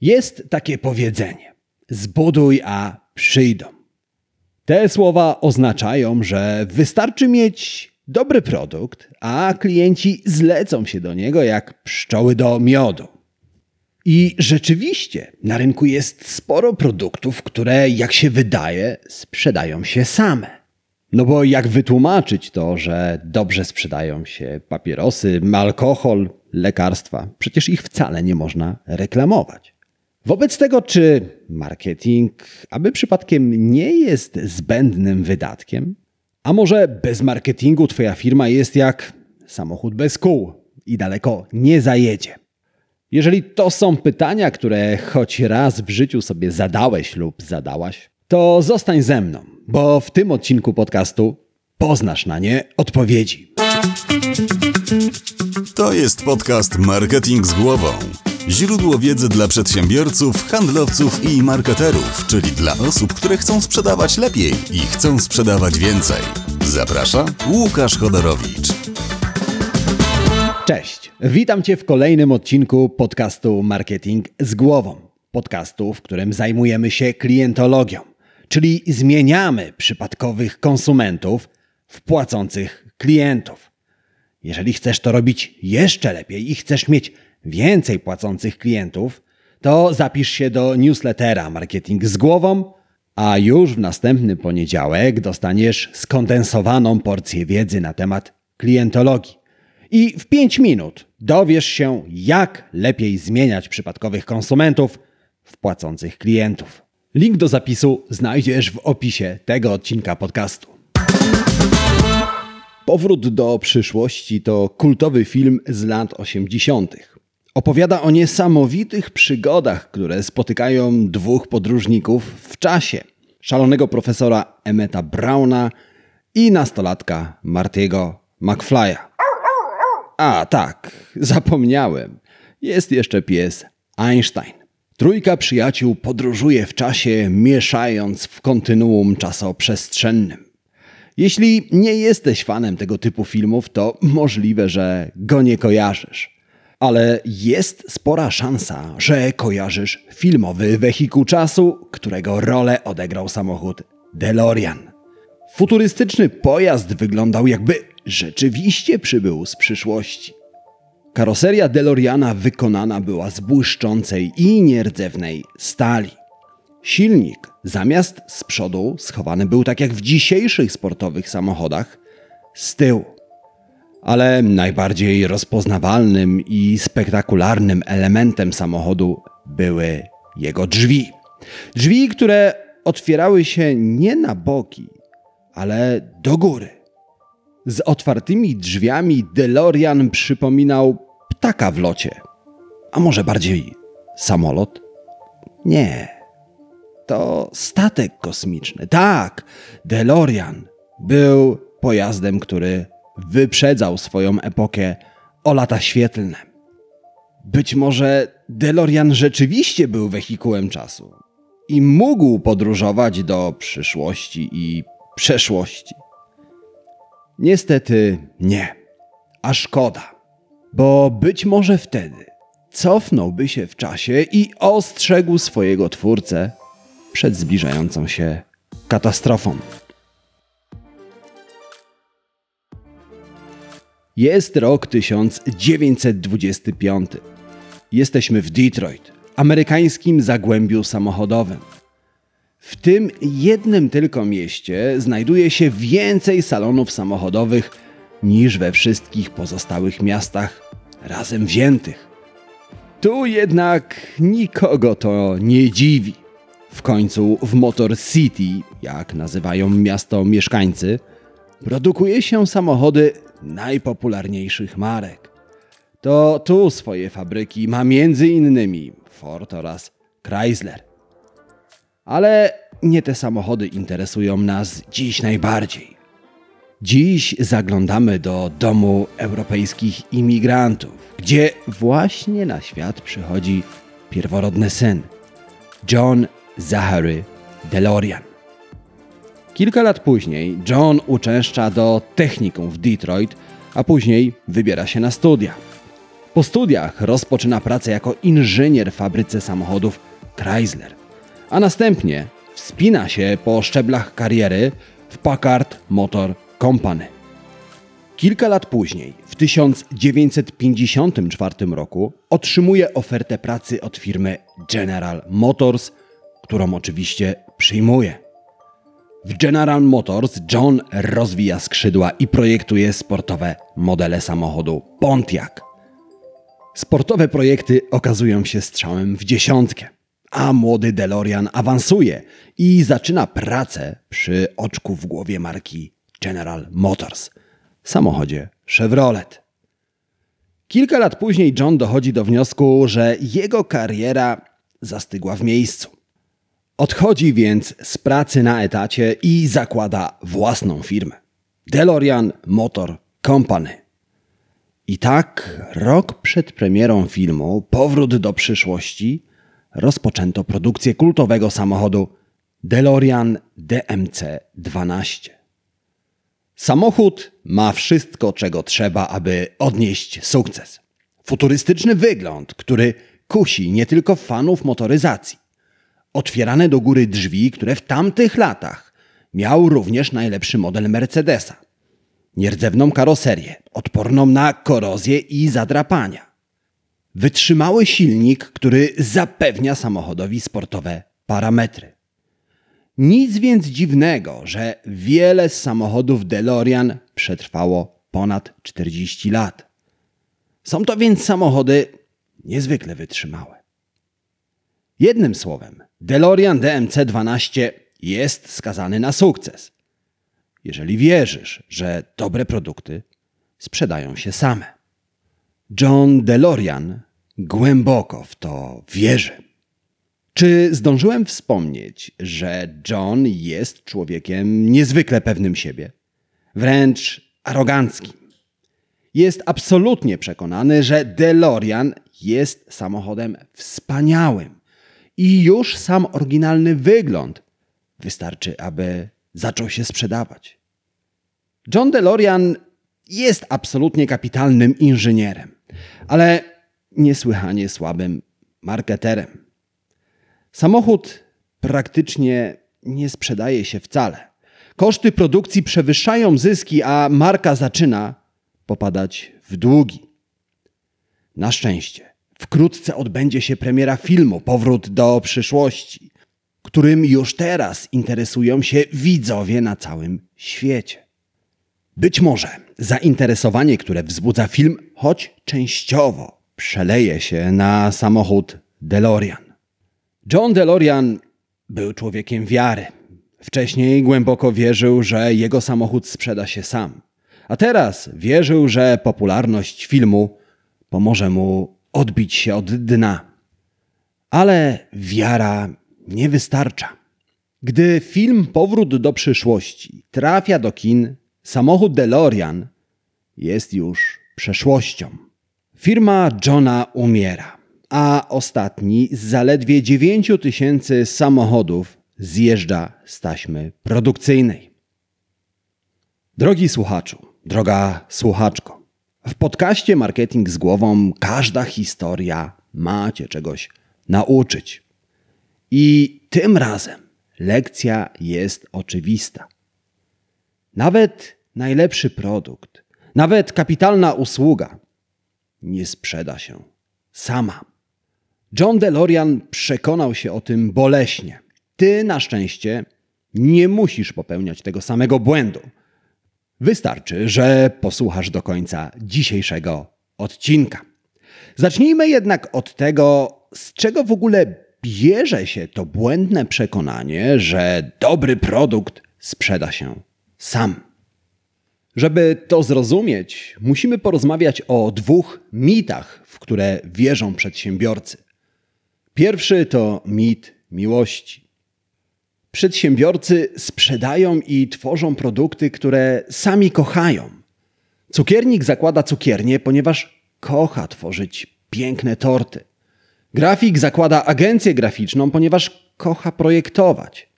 Jest takie powiedzenie: zbuduj, a przyjdą. Te słowa oznaczają, że wystarczy mieć dobry produkt, a klienci zlecą się do niego jak pszczoły do miodu. I rzeczywiście na rynku jest sporo produktów, które, jak się wydaje, sprzedają się same. No bo jak wytłumaczyć to, że dobrze sprzedają się papierosy, alkohol, lekarstwa? Przecież ich wcale nie można reklamować. Wobec tego, czy marketing, aby przypadkiem nie jest zbędnym wydatkiem? A może bez marketingu Twoja firma jest jak samochód bez kół i daleko nie zajedzie? Jeżeli to są pytania, które choć raz w życiu sobie zadałeś lub zadałaś, to zostań ze mną, bo w tym odcinku podcastu poznasz na nie odpowiedzi. To jest podcast Marketing z głową. Źródło wiedzy dla przedsiębiorców, handlowców i marketerów, czyli dla osób, które chcą sprzedawać lepiej i chcą sprzedawać więcej. Zaprasza Łukasz Chodorowicz. Cześć, witam Cię w kolejnym odcinku podcastu Marketing z głową. Podcastu, w którym zajmujemy się klientologią, czyli zmieniamy przypadkowych konsumentów w płacących klientów. Jeżeli chcesz to robić jeszcze lepiej i chcesz mieć więcej płacących klientów, to zapisz się do newslettera Marketing z głową, a już w następny poniedziałek dostaniesz skondensowaną porcję wiedzy na temat klientologii. I w 5 minut dowiesz się, jak lepiej zmieniać przypadkowych konsumentów w płacących klientów. Link do zapisu znajdziesz w opisie tego odcinka podcastu. Powrót do przyszłości to kultowy film z lat 80. Opowiada o niesamowitych przygodach, które spotykają dwóch podróżników w czasie: szalonego profesora Emmeta Browna i nastolatka Martiego McFly'a. A tak, zapomniałem. Jest jeszcze pies Einstein. Trójka przyjaciół podróżuje w czasie, mieszając w kontynuum czasoprzestrzennym. Jeśli nie jesteś fanem tego typu filmów, to możliwe, że go nie kojarzysz. Ale jest spora szansa, że kojarzysz filmowy wehikuł czasu, którego rolę odegrał samochód DeLorean. Futurystyczny pojazd wyglądał jakby rzeczywiście przybył z przyszłości. Karoseria DeLoreana wykonana była z błyszczącej i nierdzewnej stali. Silnik zamiast z przodu schowany był tak jak w dzisiejszych sportowych samochodach z tyłu. Ale najbardziej rozpoznawalnym i spektakularnym elementem samochodu były jego drzwi. Drzwi, które otwierały się nie na boki, ale do góry. Z otwartymi drzwiami DeLorean przypominał ptaka w locie. A może bardziej samolot? Nie. To statek kosmiczny. Tak, DeLorean był pojazdem, który wyprzedzał swoją epokę o lata świetlne. Być może DeLorean rzeczywiście był wehikułem czasu i mógł podróżować do przyszłości i przeszłości. Niestety nie, a szkoda, bo być może wtedy cofnąłby się w czasie i ostrzegł swojego twórcę przed zbliżającą się katastrofą. Jest rok 1925. Jesteśmy w Detroit, amerykańskim zagłębiu samochodowym. W tym jednym tylko mieście znajduje się więcej salonów samochodowych niż we wszystkich pozostałych miastach razem wziętych. Tu jednak nikogo to nie dziwi. W końcu w Motor City, jak nazywają miasto mieszkańcy, produkuje się samochody najpopularniejszych marek. To tu swoje fabryki ma innymi Ford oraz Chrysler. Ale nie te samochody interesują nas dziś najbardziej. Dziś zaglądamy do domu europejskich imigrantów, gdzie właśnie na świat przychodzi pierworodny syn John Zachary DeLorean. Kilka lat później John uczęszcza do technikum w Detroit, a później wybiera się na studia. Po studiach rozpoczyna pracę jako inżynier w fabryce samochodów Chrysler, a następnie wspina się po szczeblach kariery w Packard Motor Company. Kilka lat później, w 1954 roku, otrzymuje ofertę pracy od firmy General Motors, którą oczywiście przyjmuje. W General Motors John rozwija skrzydła i projektuje sportowe modele samochodu Pontiac. Sportowe projekty okazują się strzałem w dziesiątkę, a młody DeLorean awansuje i zaczyna pracę przy oczku w głowie marki General Motors, samochodzie Chevrolet. Kilka lat później John dochodzi do wniosku, że jego kariera zastygła w miejscu. Odchodzi więc z pracy na etacie i zakłada własną firmę. DeLorean Motor Company. I tak, rok przed premierą filmu Powrót do przyszłości rozpoczęto produkcję kultowego samochodu DeLorean DMC-12. Samochód ma wszystko, czego trzeba, aby odnieść sukces. Futurystyczny wygląd, który kusi nie tylko fanów motoryzacji. Otwierane do góry drzwi, które w tamtych latach miał również najlepszy model Mercedesa. Nierdzewną karoserię, odporną na korozję i zadrapania. Wytrzymały silnik, który zapewnia samochodowi sportowe parametry. Nic więc dziwnego, że wiele z samochodów DeLorean przetrwało ponad 40 lat. Są to więc samochody niezwykle wytrzymałe. Jednym słowem, DeLorean DMC-12 jest skazany na sukces. Jeżeli wierzysz, że dobre produkty sprzedają się same. John DeLorean głęboko w to wierzy. Czy zdążyłem wspomnieć, że John jest człowiekiem niezwykle pewnym siebie, wręcz aroganckim? Jest absolutnie przekonany, że DeLorean jest samochodem wspaniałym i już sam oryginalny wygląd wystarczy, aby zaczął się sprzedawać. John DeLorean jest absolutnie kapitalnym inżynierem, ale niesłychanie słabym marketerem. Samochód praktycznie nie sprzedaje się wcale. Koszty produkcji przewyższają zyski, a marka zaczyna popadać w długi. Na szczęście, wkrótce odbędzie się premiera filmu Powrót do przyszłości, którym już teraz interesują się widzowie na całym świecie. Być może zainteresowanie, które wzbudza film, choć częściowo przeleje się na samochód DeLorean. John DeLorean był człowiekiem wiary. Wcześniej głęboko wierzył, że jego samochód sprzeda się sam. A teraz wierzył, że popularność filmu pomoże mu odbić się od dna. Ale wiara nie wystarcza. Gdy film Powrót do przyszłości trafia do kin, samochód DeLorean jest już przeszłością. Firma Johna umiera a ostatni z zaledwie 9 tysięcy samochodów zjeżdża z taśmy produkcyjnej. Drogi słuchaczu, droga słuchaczko, w podcaście Marketing z głową każda historia ma cię czegoś nauczyć. I tym razem lekcja jest oczywista. Nawet najlepszy produkt, nawet kapitalna usługa nie sprzeda się sama. John DeLorean przekonał się o tym boleśnie. Ty na szczęście nie musisz popełniać tego samego błędu. Wystarczy, że posłuchasz do końca dzisiejszego odcinka. Zacznijmy jednak od tego, z czego w ogóle bierze się to błędne przekonanie, że dobry produkt sprzeda się sam. Żeby to zrozumieć, musimy porozmawiać o dwóch mitach, w które wierzą przedsiębiorcy. Pierwszy to mit miłości. Przedsiębiorcy sprzedają i tworzą produkty, które sami kochają. Cukiernik zakłada cukiernię, ponieważ kocha tworzyć piękne torty. Grafik zakłada agencję graficzną, ponieważ kocha projektować.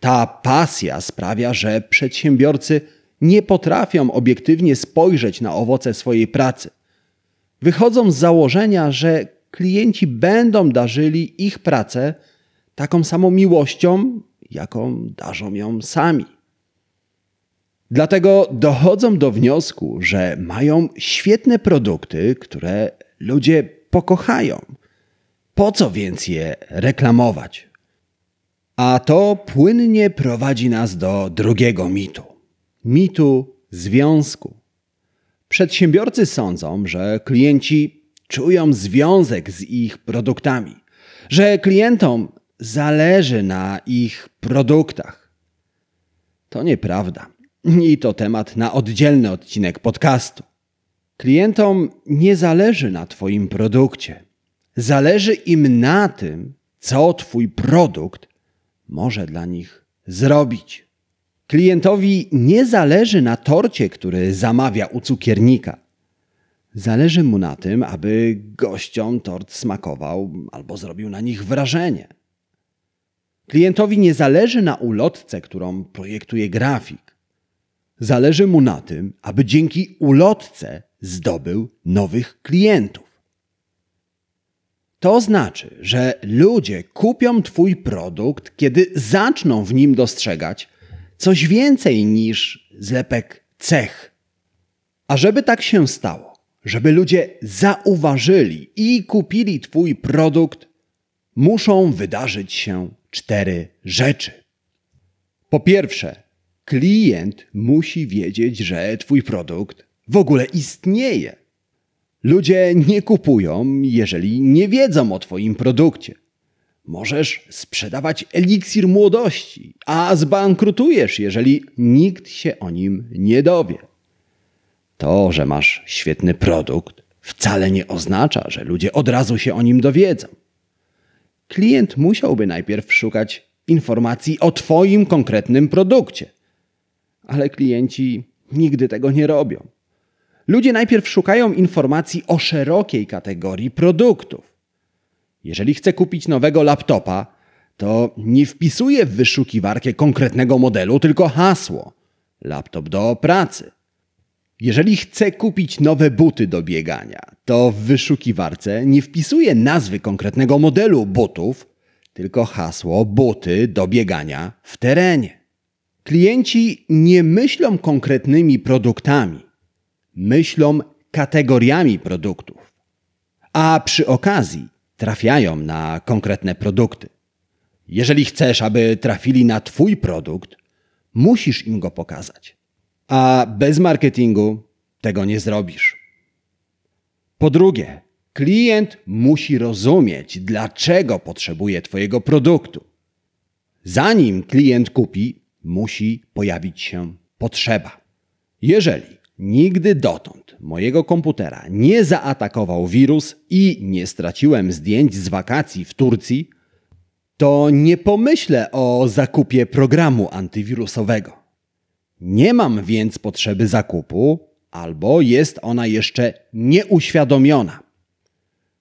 Ta pasja sprawia, że przedsiębiorcy nie potrafią obiektywnie spojrzeć na owoce swojej pracy. Wychodzą z założenia, że klienci będą darzyli ich pracę taką samą miłością, jaką darzą ją sami. Dlatego dochodzą do wniosku, że mają świetne produkty, które ludzie pokochają. Po co więc je reklamować? A to płynnie prowadzi nas do drugiego mitu mitu związku. Przedsiębiorcy sądzą, że klienci czują związek z ich produktami, że klientom zależy na ich produktach. To nieprawda. I to temat na oddzielny odcinek podcastu. Klientom nie zależy na Twoim produkcie. Zależy im na tym, co Twój produkt może dla nich zrobić. Klientowi nie zależy na torcie, który zamawia u cukiernika. Zależy mu na tym, aby gościom tort smakował albo zrobił na nich wrażenie. Klientowi nie zależy na ulotce, którą projektuje grafik. Zależy mu na tym, aby dzięki ulotce zdobył nowych klientów. To znaczy, że ludzie kupią Twój produkt, kiedy zaczną w nim dostrzegać coś więcej niż zlepek cech. A żeby tak się stało, żeby ludzie zauważyli i kupili Twój produkt, muszą wydarzyć się cztery rzeczy. Po pierwsze, klient musi wiedzieć, że Twój produkt w ogóle istnieje. Ludzie nie kupują, jeżeli nie wiedzą o Twoim produkcie. Możesz sprzedawać eliksir młodości, a zbankrutujesz, jeżeli nikt się o nim nie dowie. To, że masz świetny produkt, wcale nie oznacza, że ludzie od razu się o nim dowiedzą. Klient musiałby najpierw szukać informacji o Twoim konkretnym produkcie, ale klienci nigdy tego nie robią. Ludzie najpierw szukają informacji o szerokiej kategorii produktów. Jeżeli chcę kupić nowego laptopa, to nie wpisuję w wyszukiwarkę konkretnego modelu, tylko hasło laptop do pracy. Jeżeli chcę kupić nowe buty do biegania, to w wyszukiwarce nie wpisuję nazwy konkretnego modelu butów, tylko hasło buty do biegania w terenie. Klienci nie myślą konkretnymi produktami, myślą kategoriami produktów. A przy okazji trafiają na konkretne produkty. Jeżeli chcesz, aby trafili na Twój produkt, musisz im go pokazać. A bez marketingu tego nie zrobisz. Po drugie, klient musi rozumieć, dlaczego potrzebuje Twojego produktu. Zanim klient kupi, musi pojawić się potrzeba. Jeżeli nigdy dotąd mojego komputera nie zaatakował wirus i nie straciłem zdjęć z wakacji w Turcji, to nie pomyślę o zakupie programu antywirusowego. Nie mam więc potrzeby zakupu, albo jest ona jeszcze nieuświadomiona.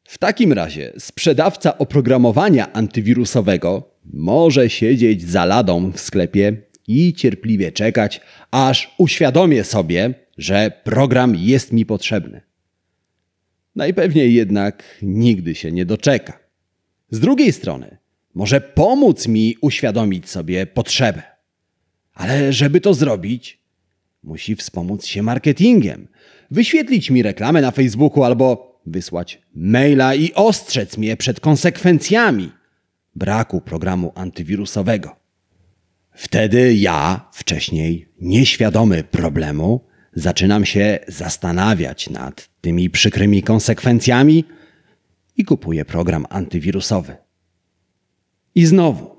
W takim razie sprzedawca oprogramowania antywirusowego może siedzieć za ladą w sklepie i cierpliwie czekać, aż uświadomię sobie, że program jest mi potrzebny. Najpewniej jednak nigdy się nie doczeka. Z drugiej strony, może pomóc mi uświadomić sobie potrzebę. Ale żeby to zrobić, musi wspomóc się marketingiem, wyświetlić mi reklamę na Facebooku albo wysłać maila i ostrzec mnie przed konsekwencjami braku programu antywirusowego. Wtedy ja, wcześniej nieświadomy problemu, zaczynam się zastanawiać nad tymi przykrymi konsekwencjami i kupuję program antywirusowy. I znowu,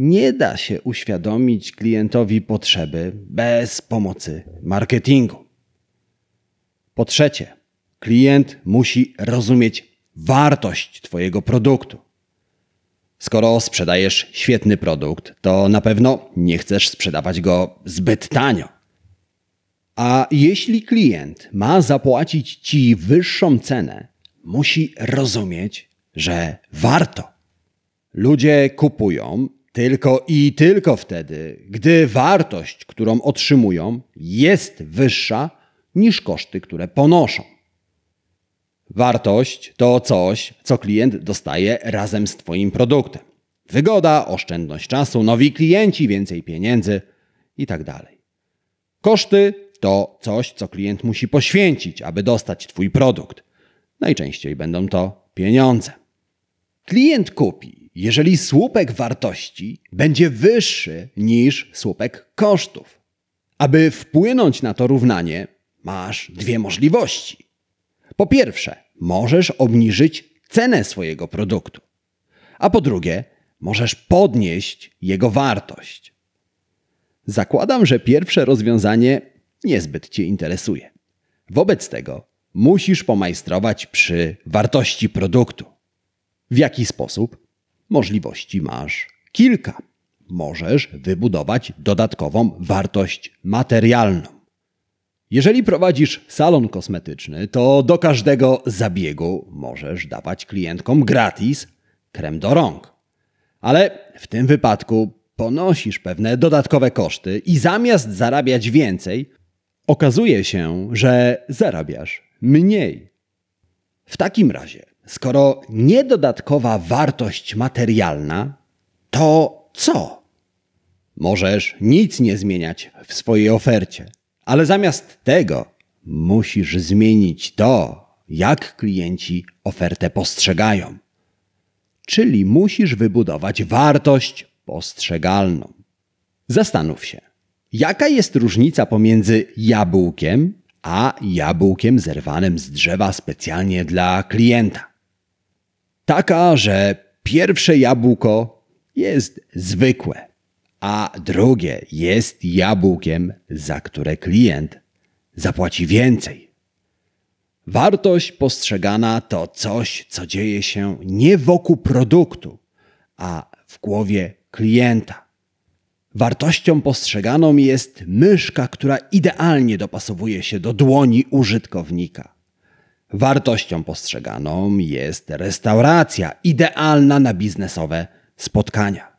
nie da się uświadomić klientowi potrzeby bez pomocy marketingu. Po trzecie, klient musi rozumieć wartość Twojego produktu. Skoro sprzedajesz świetny produkt, to na pewno nie chcesz sprzedawać go zbyt tanio. A jeśli klient ma zapłacić ci wyższą cenę, musi rozumieć, że warto. Ludzie kupują tylko i tylko wtedy, gdy wartość, którą otrzymują, jest wyższa niż koszty, które ponoszą. Wartość to coś, co klient dostaje razem z Twoim produktem. Wygoda, oszczędność czasu, nowi klienci, więcej pieniędzy itd. Tak Koszty to coś, co klient musi poświęcić, aby dostać Twój produkt. Najczęściej będą to pieniądze. Klient kupi, jeżeli słupek wartości będzie wyższy niż słupek kosztów. Aby wpłynąć na to równanie, masz dwie możliwości. Po pierwsze, możesz obniżyć cenę swojego produktu, a po drugie, możesz podnieść jego wartość. Zakładam, że pierwsze rozwiązanie niezbyt Cię interesuje. Wobec tego musisz pomajstrować przy wartości produktu. W jaki sposób? Możliwości masz kilka. Możesz wybudować dodatkową wartość materialną. Jeżeli prowadzisz salon kosmetyczny, to do każdego zabiegu możesz dawać klientkom gratis krem do rąk. Ale w tym wypadku ponosisz pewne dodatkowe koszty i zamiast zarabiać więcej, okazuje się, że zarabiasz mniej. W takim razie, skoro nie dodatkowa wartość materialna, to co? Możesz nic nie zmieniać w swojej ofercie, ale zamiast tego musisz zmienić to, jak klienci ofertę postrzegają. Czyli musisz wybudować wartość postrzegalną. Zastanów się, jaka jest różnica pomiędzy jabłkiem a jabłkiem zerwanym z drzewa specjalnie dla klienta. Taka, że pierwsze jabłko jest zwykłe, a drugie jest jabłkiem, za które klient zapłaci więcej. Wartość postrzegana to coś, co dzieje się nie wokół produktu, a w głowie klienta. Wartością postrzeganą jest myszka, która idealnie dopasowuje się do dłoni użytkownika. Wartością postrzeganą jest restauracja, idealna na biznesowe spotkania.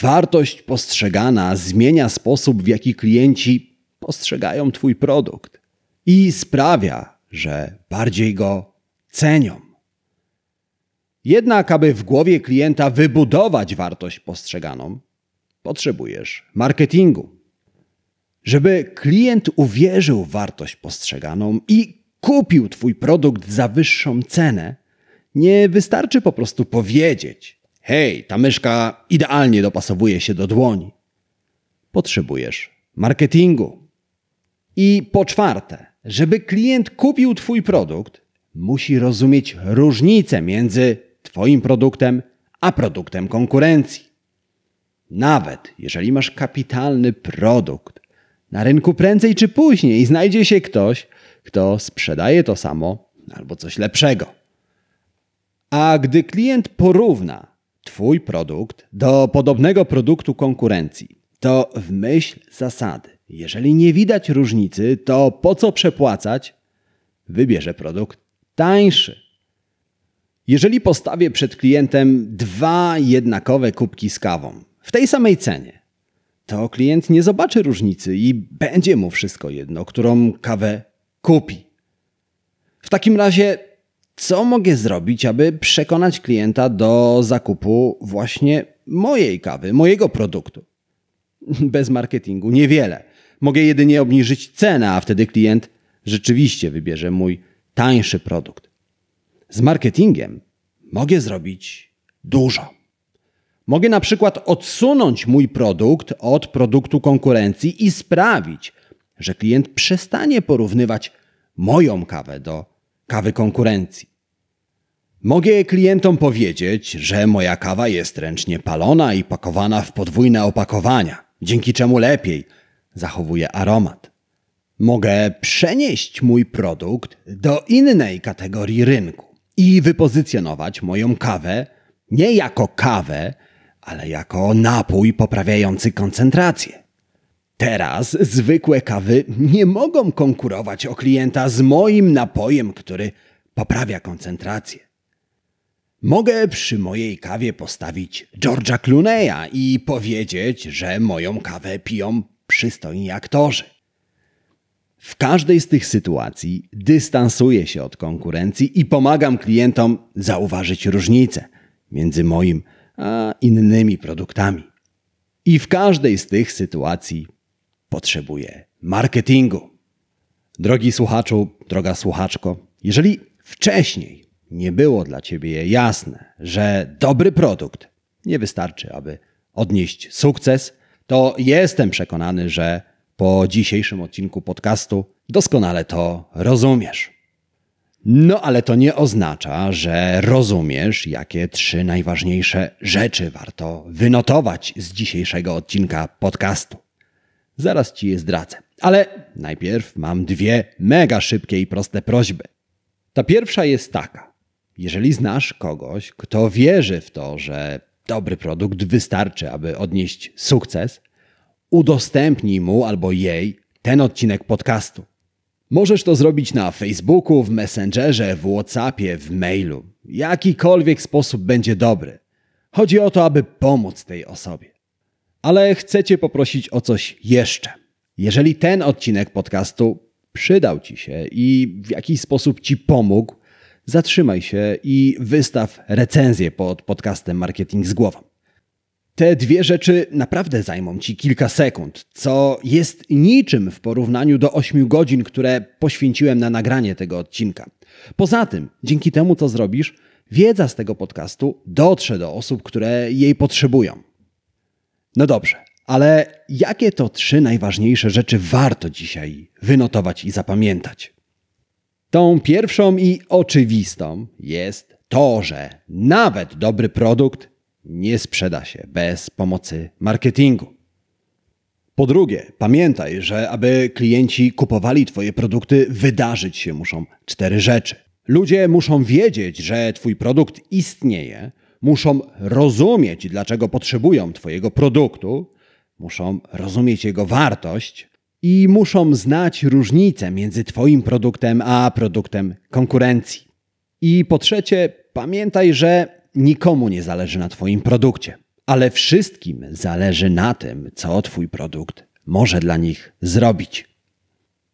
Wartość postrzegana zmienia sposób, w jaki klienci postrzegają Twój produkt i sprawia, że bardziej go cenią. Jednak, aby w głowie klienta wybudować wartość postrzeganą, potrzebujesz marketingu. Żeby klient uwierzył w wartość postrzeganą i kupił Twój produkt za wyższą cenę, nie wystarczy po prostu powiedzieć: Hej, ta myszka idealnie dopasowuje się do dłoni. Potrzebujesz marketingu. I po czwarte, żeby klient kupił Twój produkt, musi rozumieć różnicę między Twoim produktem a produktem konkurencji. Nawet jeżeli masz kapitalny produkt, na rynku prędzej czy później znajdzie się ktoś, kto sprzedaje to samo albo coś lepszego. A gdy klient porówna Twój produkt do podobnego produktu konkurencji, to w myśl zasady, jeżeli nie widać różnicy, to po co przepłacać? Wybierze produkt tańszy. Jeżeli postawię przed klientem dwa jednakowe kubki z kawą w tej samej cenie, to klient nie zobaczy różnicy i będzie mu wszystko jedno, którą kawę kupi. W takim razie, co mogę zrobić, aby przekonać klienta do zakupu właśnie mojej kawy, mojego produktu? Bez marketingu niewiele. Mogę jedynie obniżyć cenę, a wtedy klient rzeczywiście wybierze mój tańszy produkt. Z marketingiem mogę zrobić dużo. Mogę na przykład odsunąć mój produkt od produktu konkurencji i sprawić, że klient przestanie porównywać moją kawę do kawy konkurencji. Mogę klientom powiedzieć, że moja kawa jest ręcznie palona i pakowana w podwójne opakowania, dzięki czemu lepiej zachowuje aromat. Mogę przenieść mój produkt do innej kategorii rynku i wypozycjonować moją kawę nie jako kawę, ale jako napój poprawiający koncentrację. Teraz zwykłe kawy nie mogą konkurować o klienta z moim napojem, który poprawia koncentrację. Mogę przy mojej kawie postawić George'a Clooney'a i powiedzieć, że moją kawę piją przystojni aktorzy. W każdej z tych sytuacji dystansuję się od konkurencji i pomagam klientom zauważyć różnicę między moim a innymi produktami. I w każdej z tych sytuacji potrzebuję marketingu. Drogi słuchaczu, droga słuchaczko, jeżeli wcześniej nie było dla ciebie jasne, że dobry produkt nie wystarczy, aby odnieść sukces, to jestem przekonany, że po dzisiejszym odcinku podcastu doskonale to rozumiesz. No ale to nie oznacza, że rozumiesz, jakie trzy najważniejsze rzeczy warto wynotować z dzisiejszego odcinka podcastu. Zaraz ci je zdradzę. Ale najpierw mam dwie mega szybkie i proste prośby. Ta pierwsza jest taka. Jeżeli znasz kogoś, kto wierzy w to, że dobry produkt wystarczy, aby odnieść sukces, udostępnij mu albo jej ten odcinek podcastu. Możesz to zrobić na Facebooku, w Messengerze, w WhatsAppie, w mailu. Jakikolwiek sposób będzie dobry. Chodzi o to, aby pomóc tej osobie. Ale chcę Cię poprosić o coś jeszcze. Jeżeli ten odcinek podcastu przydał Ci się i w jakiś sposób Ci pomógł, zatrzymaj się i wystaw recenzję pod podcastem Marketing z głową. Te dwie rzeczy naprawdę zajmą ci kilka sekund, co jest niczym w porównaniu do 8 godzin, które poświęciłem na nagranie tego odcinka. Poza tym, dzięki temu, co zrobisz, wiedza z tego podcastu dotrze do osób, które jej potrzebują. No dobrze, ale jakie to trzy najważniejsze rzeczy warto dzisiaj wynotować i zapamiętać? Tą pierwszą i oczywistą jest to, że nawet dobry produkt nie sprzeda się bez pomocy marketingu. Po drugie, pamiętaj, że aby klienci kupowali Twoje produkty, wydarzyć się muszą cztery rzeczy. Ludzie muszą wiedzieć, że Twój produkt istnieje, muszą rozumieć, dlaczego potrzebują Twojego produktu, muszą rozumieć jego wartość i muszą znać różnicę między Twoim produktem a produktem konkurencji. I po trzecie, pamiętaj, że nikomu nie zależy na Twoim produkcie, ale wszystkim zależy na tym, co Twój produkt może dla nich zrobić.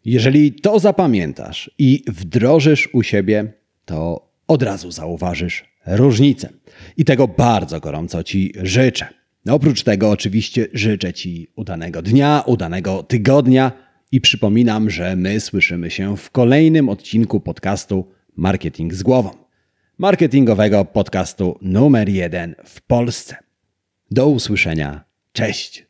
Jeżeli to zapamiętasz i wdrożysz u siebie, to od razu zauważysz różnicę. I tego bardzo gorąco Ci życzę. Oprócz tego, oczywiście, życzę Ci udanego dnia, udanego tygodnia i przypominam, że my słyszymy się w kolejnym odcinku podcastu Marketing z głową marketingowego podcastu numer jeden w Polsce. Do usłyszenia. Cześć!